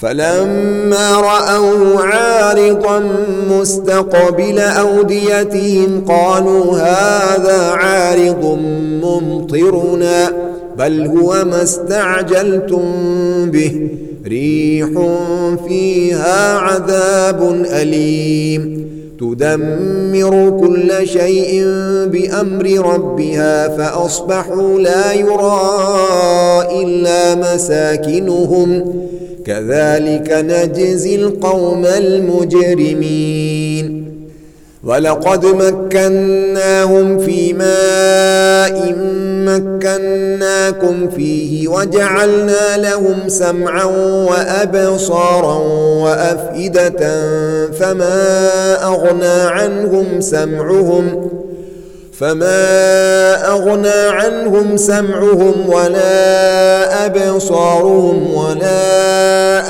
فلما رأوا عارضا مستقبل أوديتهم قالوا هذا عارض ممطرنا بل هو ما استعجلتم به ريح فيها عذاب أليم. تدمر كل شيء بأمر ربها فأصبحوا لا يرى إلا مساكنهم. كذلك نجزي القوم المجرمين. ولقد مكناهم في ماء مكناكم فيه وجعلنا لهم سمعا وأبصارا وأفئدة فما أغنى عنهم سمعهم فما أغنى عنهم سمعهم ولا أبصارهم ولا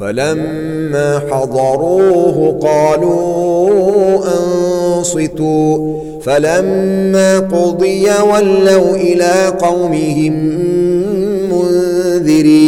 فلما حضروه قالوا أنصتوا. فلما قضي ولوا إلى قومهم منذرين.